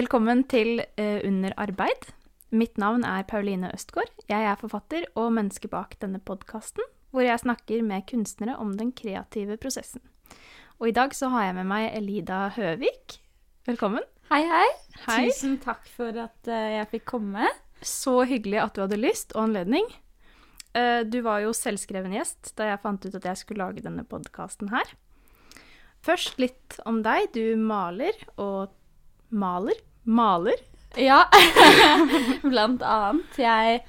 Velkommen til eh, Under arbeid. Mitt navn er Pauline Østgaard. Jeg er forfatter og menneske bak denne podkasten, hvor jeg snakker med kunstnere om den kreative prosessen. Og i dag så har jeg med meg Elida Høvik. Velkommen. Hei, hei. Hei. Tusen takk for at eh, jeg fikk komme. Så hyggelig at du hadde lyst og anledning. Eh, du var jo selvskreven gjest da jeg fant ut at jeg skulle lage denne podkasten her. Først litt om deg. Du maler og maler. Maler. Ja, blant annet. Jeg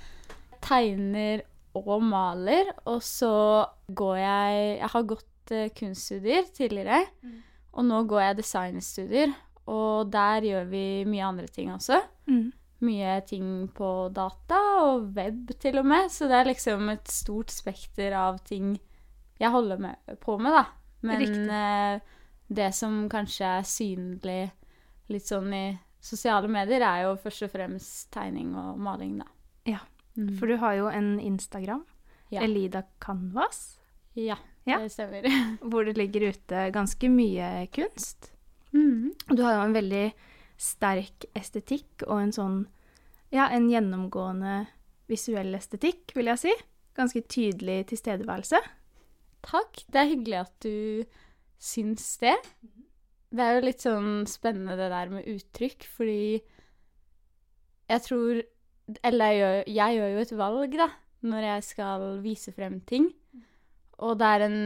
tegner og maler, og så går jeg Jeg har gått eh, kunststudier tidligere, og nå går jeg designstudier. Og der gjør vi mye andre ting også. Mm. Mye ting på data og web til og med, så det er liksom et stort spekter av ting jeg holder med, på med, da. Men eh, det som kanskje er synlig litt sånn i sosiale medier, er jo først og fremst tegning og maling, da. Ja, Mm. For du har jo en Instagram, Ja. Elida Canvas, Ja, Ja. det stemmer. hvor det ligger ute ganske mye kunst. Mm. Du har jo en veldig sterk estetikk og en sånn Ja, en gjennomgående visuell estetikk, vil jeg si. Ganske tydelig tilstedeværelse. Takk. Det er hyggelig at du syns det. Det er jo litt sånn spennende det der med uttrykk, fordi jeg tror Eller jeg gjør, jeg gjør jo et valg, da, når jeg skal vise frem ting. Og det er en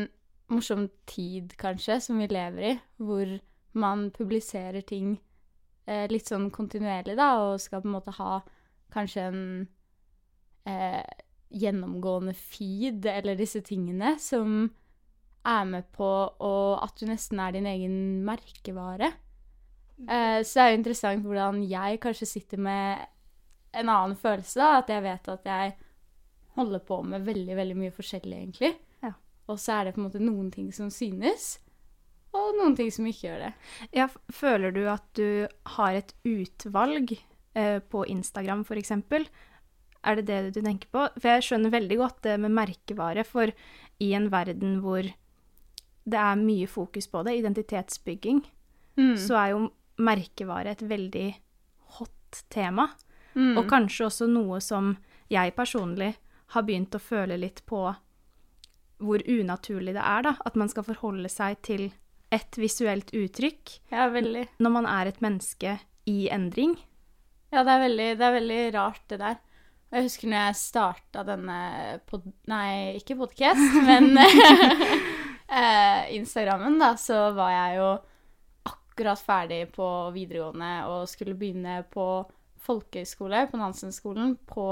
morsom tid, kanskje, som vi lever i, hvor man publiserer ting eh, litt sånn kontinuerlig, da, og skal på en måte ha kanskje en eh, gjennomgående feed, eller disse tingene, som er med på og at du nesten er din egen merkevare. Uh, så det er jo interessant hvordan jeg kanskje sitter med en annen følelse, da, at jeg vet at jeg holder på med veldig, veldig mye forskjellig, egentlig. Ja. Og så er det på en måte noen ting som synes, og noen ting som ikke gjør det. Ja, føler du at du har et utvalg eh, på Instagram, f.eks.? Er det det du tenker på? For jeg skjønner veldig godt det med merkevare, for i en verden hvor det er mye fokus på det, identitetsbygging, Mm. så er jo merkevare et veldig hot tema. Mm. Og kanskje også noe som jeg personlig har begynt å føle litt på hvor unaturlig det er, da. At man skal forholde seg til et visuelt uttrykk Ja, når man er et menneske i endring. Ja, det er veldig, det er veldig rart, det der. Jeg husker når jeg starta denne pod... Nei, ikke podcast, men eh, Instagrammen, da, så var jeg jo akkurat ferdig på videregående og skulle begynne på folkehøyskole på Nansen-skolen, på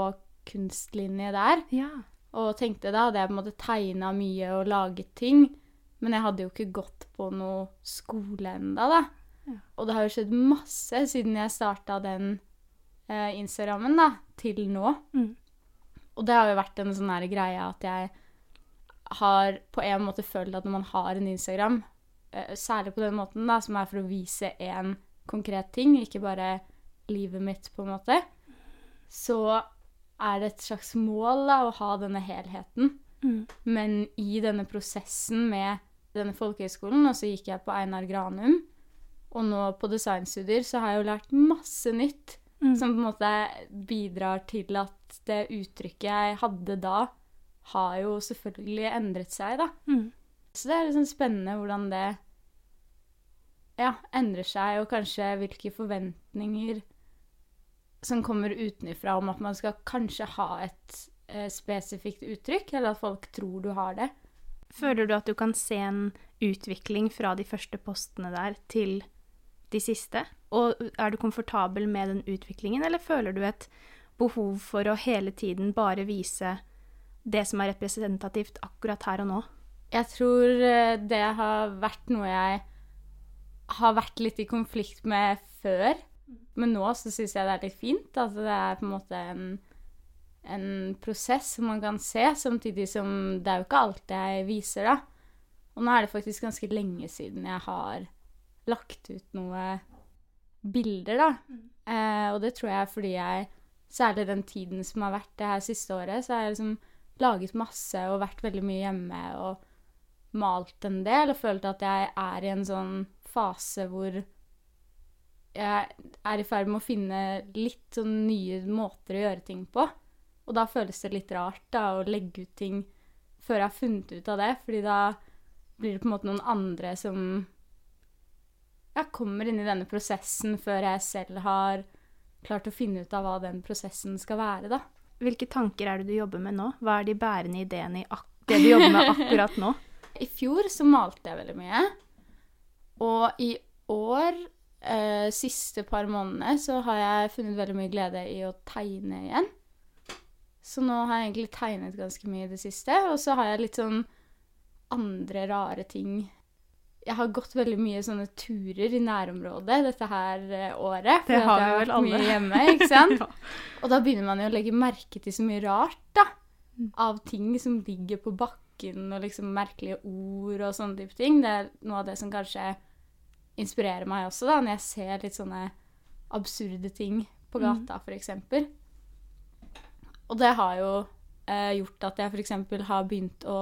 kunstlinje der. Ja. Og tenkte da hadde jeg på en måte tegna mye og laget ting, men jeg hadde jo ikke gått på noe skole enda, da. Ja. Og det har jo skjedd masse siden jeg starta den eh, Instagrammen, da, til nå. Mm. Og det har jo vært en sånn her greie at jeg har på en måte følt at når man har en Instagram, eh, særlig på den måten, da, som er for å vise én konkret ting, ikke bare livet mitt, på en måte, så er det et slags mål da, å ha denne helheten. Mm. Men i denne prosessen med denne folkehøyskolen, og så gikk jeg på Einar Granum, og nå på designstudier, så har jeg jo lært masse nytt Mm. som på en måte bidrar til at det uttrykket jeg hadde da, har jo selvfølgelig endret seg, da. Mm. Så det er liksom spennende hvordan det ja, endrer seg, og kanskje hvilke forventninger som kommer utenifra om at man skal kanskje ha et eh, spesifikt uttrykk, eller at folk tror du har det. Føler du at du kan se en utvikling fra de første postene der til de siste? Og er du komfortabel med den utviklingen, eller føler du et behov for å hele tiden bare vise det som er representativt akkurat her og nå? Jeg tror eh, det har vært noe jeg har vært litt i konflikt med før. Men nå så syns jeg det er litt fint. At det er på en måte en, en prosess som man kan se, samtidig som det er jo ikke alt jeg viser, da. Og nå er det faktisk ganske lenge siden jeg har lagt ut noe bilder, da. Eh, og det tror jeg er fordi jeg, særlig den tiden som har vært det her siste året, så har jeg liksom laget masse og vært veldig mye hjemme og malt en del og følt at jeg er i en sånn fase hvor jeg er i ferd med å finne litt sånn nye måter å gjøre ting på. Og da føles det litt rart da, å legge ut ting før jeg har funnet ut av det, fordi da blir det på en måte noen andre som jeg kommer inn i denne prosessen før jeg selv har klart å finne ut av hva den prosessen skal være, da. Hvilke tanker er det du jobber med nå? Hva er de bærende ideene i det du jobber med akkurat nå? I fjor så malte jeg veldig mye. Og i år, eh, siste par månedene, så har jeg funnet veldig mye glede i å tegne igjen. Så nå har jeg egentlig tegnet ganske mye i det siste. Og så har jeg litt sånn andre rare ting jeg har gått veldig mye sånne turer i nærområdet dette her året. året. Det har vi vel alle. Mye hjemme, ikke sant? ja. Og da begynner man jo å legge merke til så mye rart, da. Av ting som ligger på bakken, og liksom merkelige ord og sånne type ting. Det er noe av det som kanskje inspirerer meg også, da, når jeg ser litt sånne absurde ting på gata, for eksempel. Og det har jo eh, gjort at jeg for eksempel har begynt å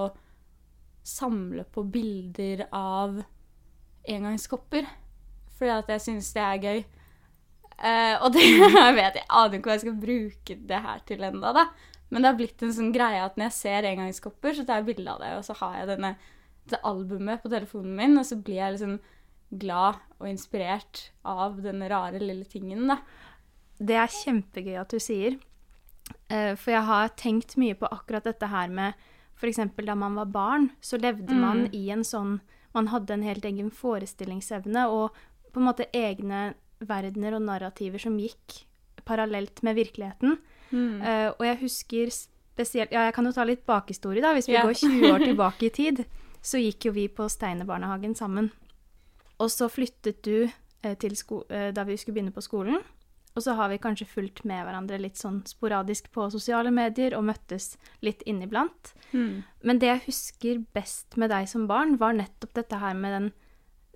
samle på bilder av engangskopper. Fordi at jeg syns det er gøy. Uh, og det jeg vet jeg aner ikke hva jeg skal bruke det her til ennå, da. Men det har blitt en sånn greie at når jeg ser engangskopper, så tar jeg bilde av det, og så har jeg denne, det albumet på telefonen min, og så blir jeg liksom glad og inspirert av denne rare lille tingen, da. Det er kjempegøy at du sier. uh, for jeg har tenkt mye på akkurat dette her med F.eks. da man var barn, så levde man Mm. i en sånn Man hadde en helt egen forestillingsevne og på en måte egne verdener og narrativer som gikk parallelt med virkeligheten. Mm. Uh, og jeg husker spesielt Ja, jeg kan jo ta litt bakhistorie, da. Hvis vi yeah. går 20 år tilbake i tid, så gikk jo vi på Steinerbarnehagen sammen. Og så flyttet du uh, til sko uh, da vi skulle begynne på skolen. Og så har vi kanskje fulgt med hverandre litt sånn sporadisk på sosiale medier og møttes litt inniblant. Mm. Men det jeg husker best med deg som barn, var nettopp dette her med den,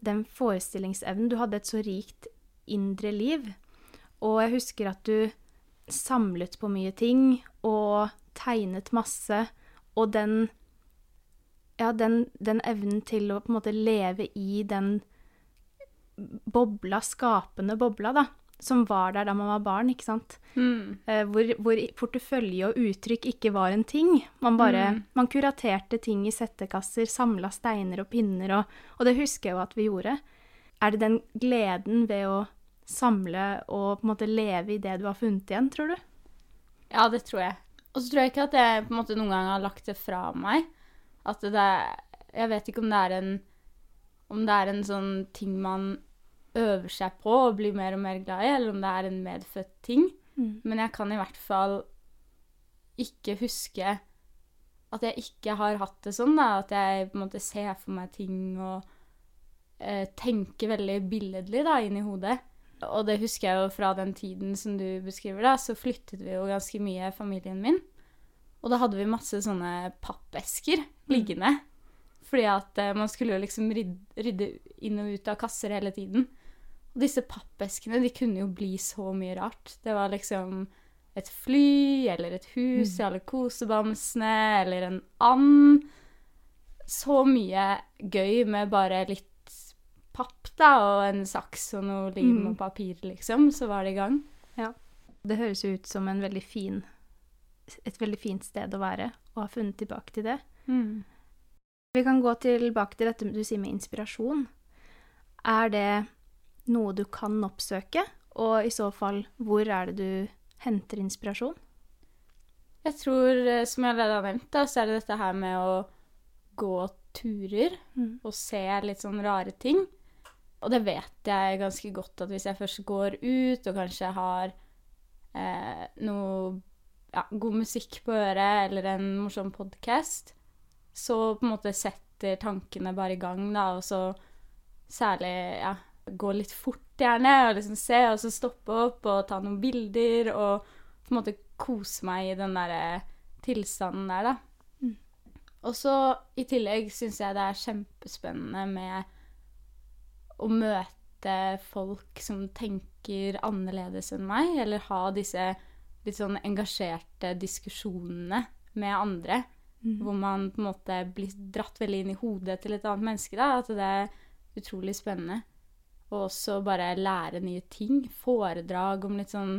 den forestillingsevnen. Du hadde et så rikt indre liv. Og jeg husker at du samlet på mye ting og tegnet masse. Og den Ja, den, den evnen til å på en måte leve i den bobla, skapende bobla, da. Som var der da man var barn, ikke sant. Mm. Eh, hvor, hvor portefølje og uttrykk ikke var en ting. Man bare Mm. man kuraterte ting i settekasser, samla steiner og pinner, og, og det husker jeg jo at vi gjorde. Er det den gleden ved å samle og på en måte leve i det du har funnet igjen, tror du? Ja, det tror jeg. Og så tror jeg ikke at jeg på en måte noen gang har lagt det fra meg. At det er Jeg vet ikke om det er en Om det er en sånn ting man øver seg på og blir mer og mer glad i, eller om det er en medfødt ting. Men jeg kan i hvert fall ikke huske at jeg ikke har hatt det sånn, da. At jeg på en måte ser for meg ting og eh, tenker veldig billedlig da, inn i hodet. Og det husker jeg jo fra den tiden som du beskriver, da, så flyttet vi jo ganske mye, familien min. Og da hadde vi masse sånne pappesker liggende. Fordi at eh, man skulle jo liksom rydde, rydde inn og ut av kasser hele tiden. Og disse pappeskene, de kunne jo bli så mye rart. Det var liksom et fly, eller et hus i alle kosebamsene, eller en and. Så mye gøy med bare litt papp, da, og en saks og noe lim Mm. og papir, liksom. Så var det i gang. Det høres jo ut som en veldig fin, et veldig fint sted å være, og ha funnet tilbake til det. Vi kan gå tilbake til dette du sier med inspirasjon. Er det noe du kan oppsøke, og i så fall, hvor er det du henter inspirasjon? Jeg tror, eh, som jeg allerede har nevnt, da, så er det dette her med å gå turer og se litt sånn rare ting. Og det vet jeg ganske godt at hvis jeg først går ut og kanskje har eh, noe ja, god musikk på øret eller en morsom podkast, så på en måte setter tankene bare i gang, da, og så særlig ja, gå litt fort gjerne, og liksom se, og så stoppe opp og ta noen bilder, og på en måte kose meg i den derre tilstanden der, da. Og så i tillegg syns jeg det er kjempespennende med å møte folk som tenker annerledes enn meg, eller ha disse litt sånn engasjerte diskusjonene med andre. Hvor man på en måte blir dratt veldig inn i hodet til et annet menneske. da, At det er utrolig spennende. Og også bare lære nye ting. Foredrag om litt sånn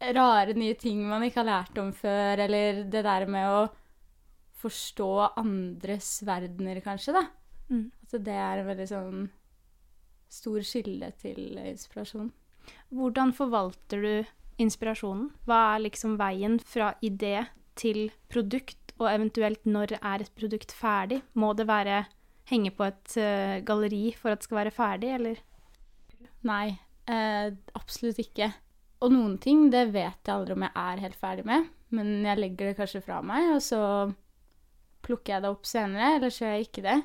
rare nye ting man ikke har lært om før, eller det der med å forstå andres verdener, kanskje, da. Mm. At det er en veldig sånn stor skille til inspirasjon. Hvordan forvalter du inspirasjonen? Hva er liksom veien fra idé til produkt, og eventuelt når er et produkt ferdig? Må det være henge på et uh, galleri for at det skal være ferdig, eller? Nei, eh, absolutt ikke. Og noen ting, det vet jeg aldri om jeg er helt ferdig med, men jeg legger det kanskje fra meg, og så plukker jeg det opp senere, eller så gjør jeg ikke det.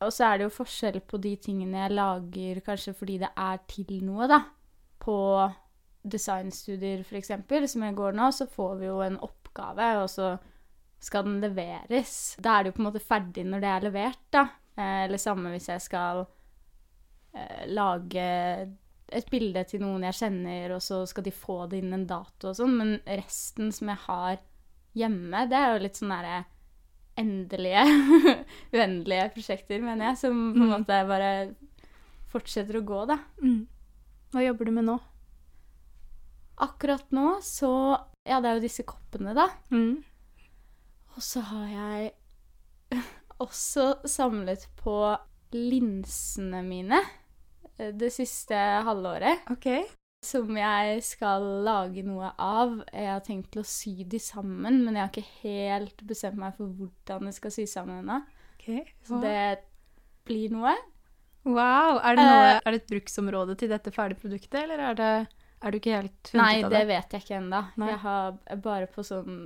Og så er det jo forskjell på de tingene jeg lager kanskje fordi det er til noe, da. På designstudier eksempel, som jeg går nå, så får vi jo en oppgave, og så skal den leveres. Da er det jo på en måte ferdig når det er levert, da. Eh, eller samme hvis jeg skal eh, lage et bilde til noen jeg kjenner, og så skal de få det inn en dato og sånn. Men resten som jeg har hjemme, det er jo litt sånn derre endelige, uendelige prosjekter, mener jeg, som på en Mm. måte bare fortsetter å gå, da. Mm. Hva jobber du med nå? Akkurat nå så Ja, det er jo disse koppene, da. Mm. Og så har jeg også samlet på linsene mine eh, det siste halvåret. OK. Som jeg skal lage noe av. Jeg har tenkt til å sy de sammen, men jeg har ikke helt bestemt meg for hvordan jeg skal sy sammen ennå. Så det blir noe. Wow! Er det, noe, Eh, er det et bruksområde til dette ferdige produktet, eller er, det, er du ikke helt funnet Nei, av det Nei, det? vet jeg ikke ennå. Jeg har bare på sånn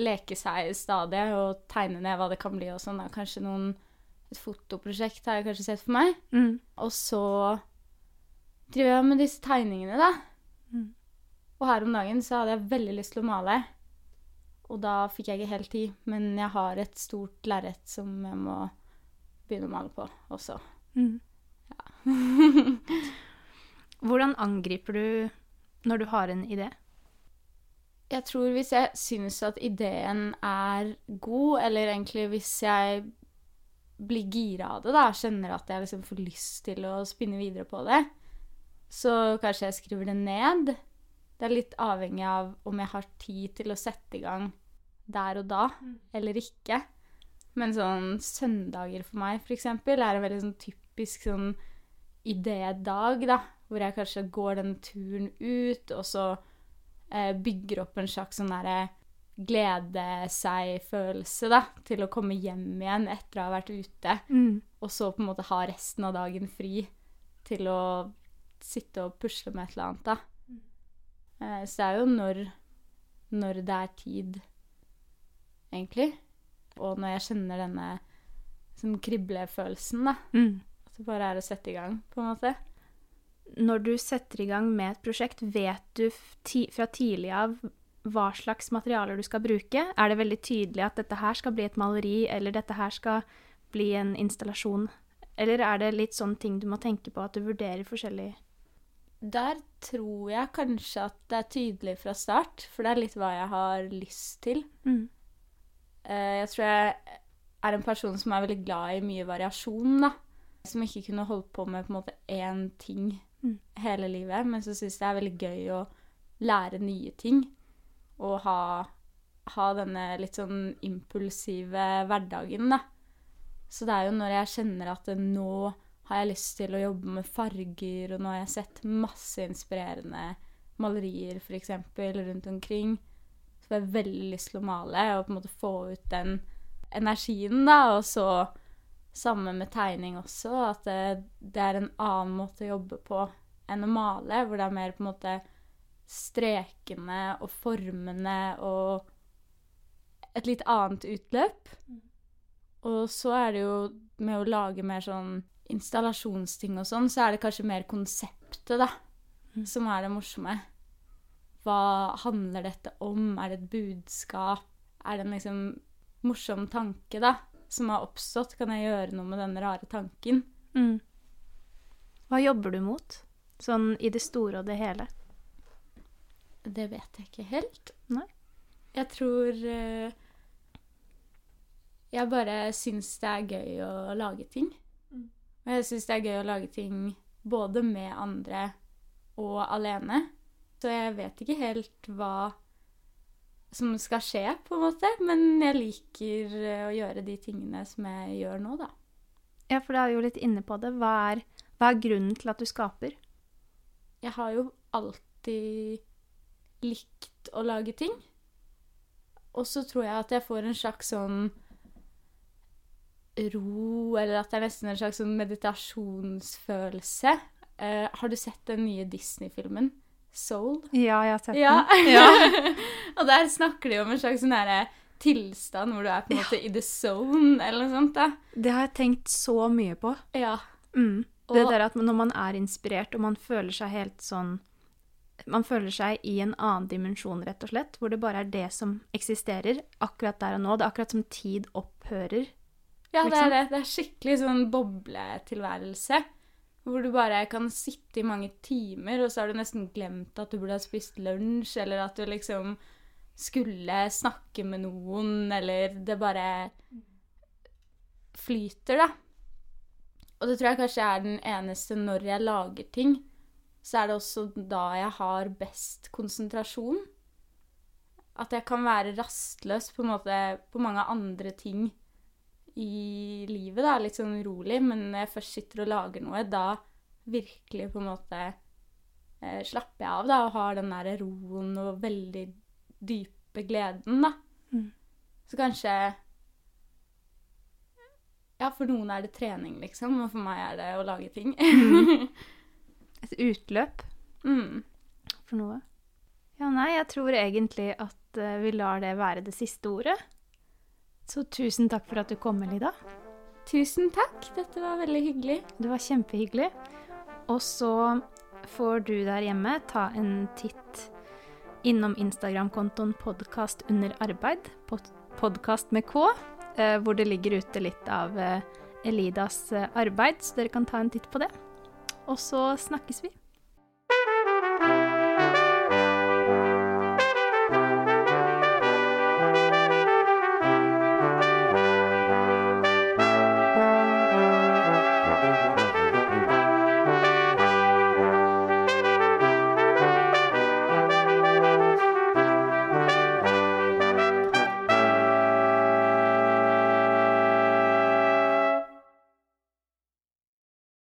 leke seg stadig og tegne ned hva det kan bli og sånn. Kanskje noen Et fotoprosjekt har jeg kanskje sett for meg. Mm. Og så driver jeg med disse tegningene, da. Mm. Og her om dagen så hadde jeg veldig lyst til å male. Og da fikk jeg ikke helt tid. Men jeg har et stort lerret som jeg må begynne å male på også. Mm. Hvordan angriper du når du har en idé? Jeg tror hvis jeg syns at ideen er god, eller egentlig hvis jeg blir gira av det, da, kjenner at jeg liksom får lyst til å spinne videre på det, så kanskje jeg skriver det ned. Det er litt avhengig av om jeg har tid til å sette i gang der og da, eller ikke. Men sånn søndager for meg, eksempel, er en veldig sånn typisk sånn idédag, da. Hvor jeg kanskje går den turen ut, og så bygger opp en slags sånn derre glede seg-følelse, da. Til å komme hjem igjen etter å ha vært ute. Mm. Og så på en måte ha resten av dagen fri til å sitte og pusle med et eller annet, da. Eh, så det er jo når, når det er tid, egentlig. Og når jeg kjenner denne sånn kriblefølelsen, da. Mm. At det bare er å sette i gang, på en måte. Når du setter i gang med et prosjekt, vet du ti fra tidlig av hva slags materialer du skal bruke? Er det veldig tydelig at dette her skal bli et maleri, eller dette her skal bli en installasjon? Eller er det litt sånn ting du må tenke på, at du vurderer forskjellig Der tror jeg kanskje at det er tydelig fra start, for det er litt hva jeg har lyst til. mm. Eh, Jeg tror jeg er en person som er veldig glad i mye variasjon, da. Som ikke kunne holdt på med på en måte én ting. Hele livet, men så syns jeg det er veldig gøy å lære nye ting. Og ha, ha denne litt sånn impulsive hverdagen, da. Så det er jo når jeg kjenner at nå har jeg lyst til å jobbe med farger, og nå har jeg sett masse inspirerende malerier f.eks. rundt omkring. Så får jeg veldig lyst til å male og på en måte få ut den energien, da. Og så samme med tegning også, at det, det er en annen måte å jobbe på enn å male, hvor det er mer på en måte strekene og formene og et litt annet utløp. Og så er det jo med å lage mer sånn installasjonsting og sånn, så er det kanskje mer konseptet, da, Mm. som er det morsomme. Hva handler dette om? Er det et budskap? Er det en liksom morsom tanke, da, som har oppstått? Kan jeg gjøre noe med denne rare tanken? Mm. Hva jobber du mot, sånn i det store og det hele? Det vet jeg ikke helt. Nei. Jeg tror eh, Jeg bare syns det er gøy å lage ting. Mm. Og jeg syns det er gøy å lage ting både med andre og alene. Så jeg vet ikke helt hva som skal skje, på en måte. Men jeg liker eh, å gjøre de tingene som jeg gjør nå, da. Ja, for da er vi jo litt inne på det. Hva er, hva er grunnen til at du skaper? Jeg har jo alltid likt å lage ting. Og så tror jeg at jeg får en slags sånn ro, eller at det er nesten en slags sånn meditasjonsfølelse. Uh, har du sett den nye Disney-filmen Soul? Ja, jeg har sett Ja. den. Ja. og der snakker de om en slags sånn herre tilstand hvor du er på en måte i the zone, eller noe sånt. da. Det har jeg tenkt så mye på. Ja. Mm. Det Og- der at når man er inspirert, og man føler seg helt sånn Man føler seg i en annen dimensjon, rett og slett, hvor det bare er det som eksisterer akkurat der og nå. Det er akkurat som tid opphører. Ja, det Liksom. er det. Det er skikkelig sånn bobletilværelse. Hvor du bare kan sitte i mange timer, og så har du nesten glemt at du burde ha spist lunsj, eller at du liksom skulle snakke med noen, eller det bare flyter, da. Og det tror jeg kanskje er den eneste når jeg lager ting, så er det også da jeg har best konsentrasjon. At jeg kan være rastløs på måte på mange andre ting i livet, da, litt sånn urolig, men når jeg først sitter og lager noe, da virkelig på en måte eh, slapper jeg av, da, og har den der roen og veldig dype gleden, da. Mm. Så kanskje Ja, for noen er det trening, liksom, og for meg er det å lage ting. Et utløp mm. for noe. Ja, nei, jeg tror egentlig at eh, vi lar det være det siste ordet. Så tusen takk for at du kom, Elida. Tusen takk, dette var veldig hyggelig. Det var kjempehyggelig. Og så får du der hjemme ta en titt innom Instagram-kontoen podkast under arbeid, pod podkast med K, eh, hvor det ligger ute litt av eh, Elidas eh, arbeid, så dere kan ta en titt på det. Og så snakkes vi.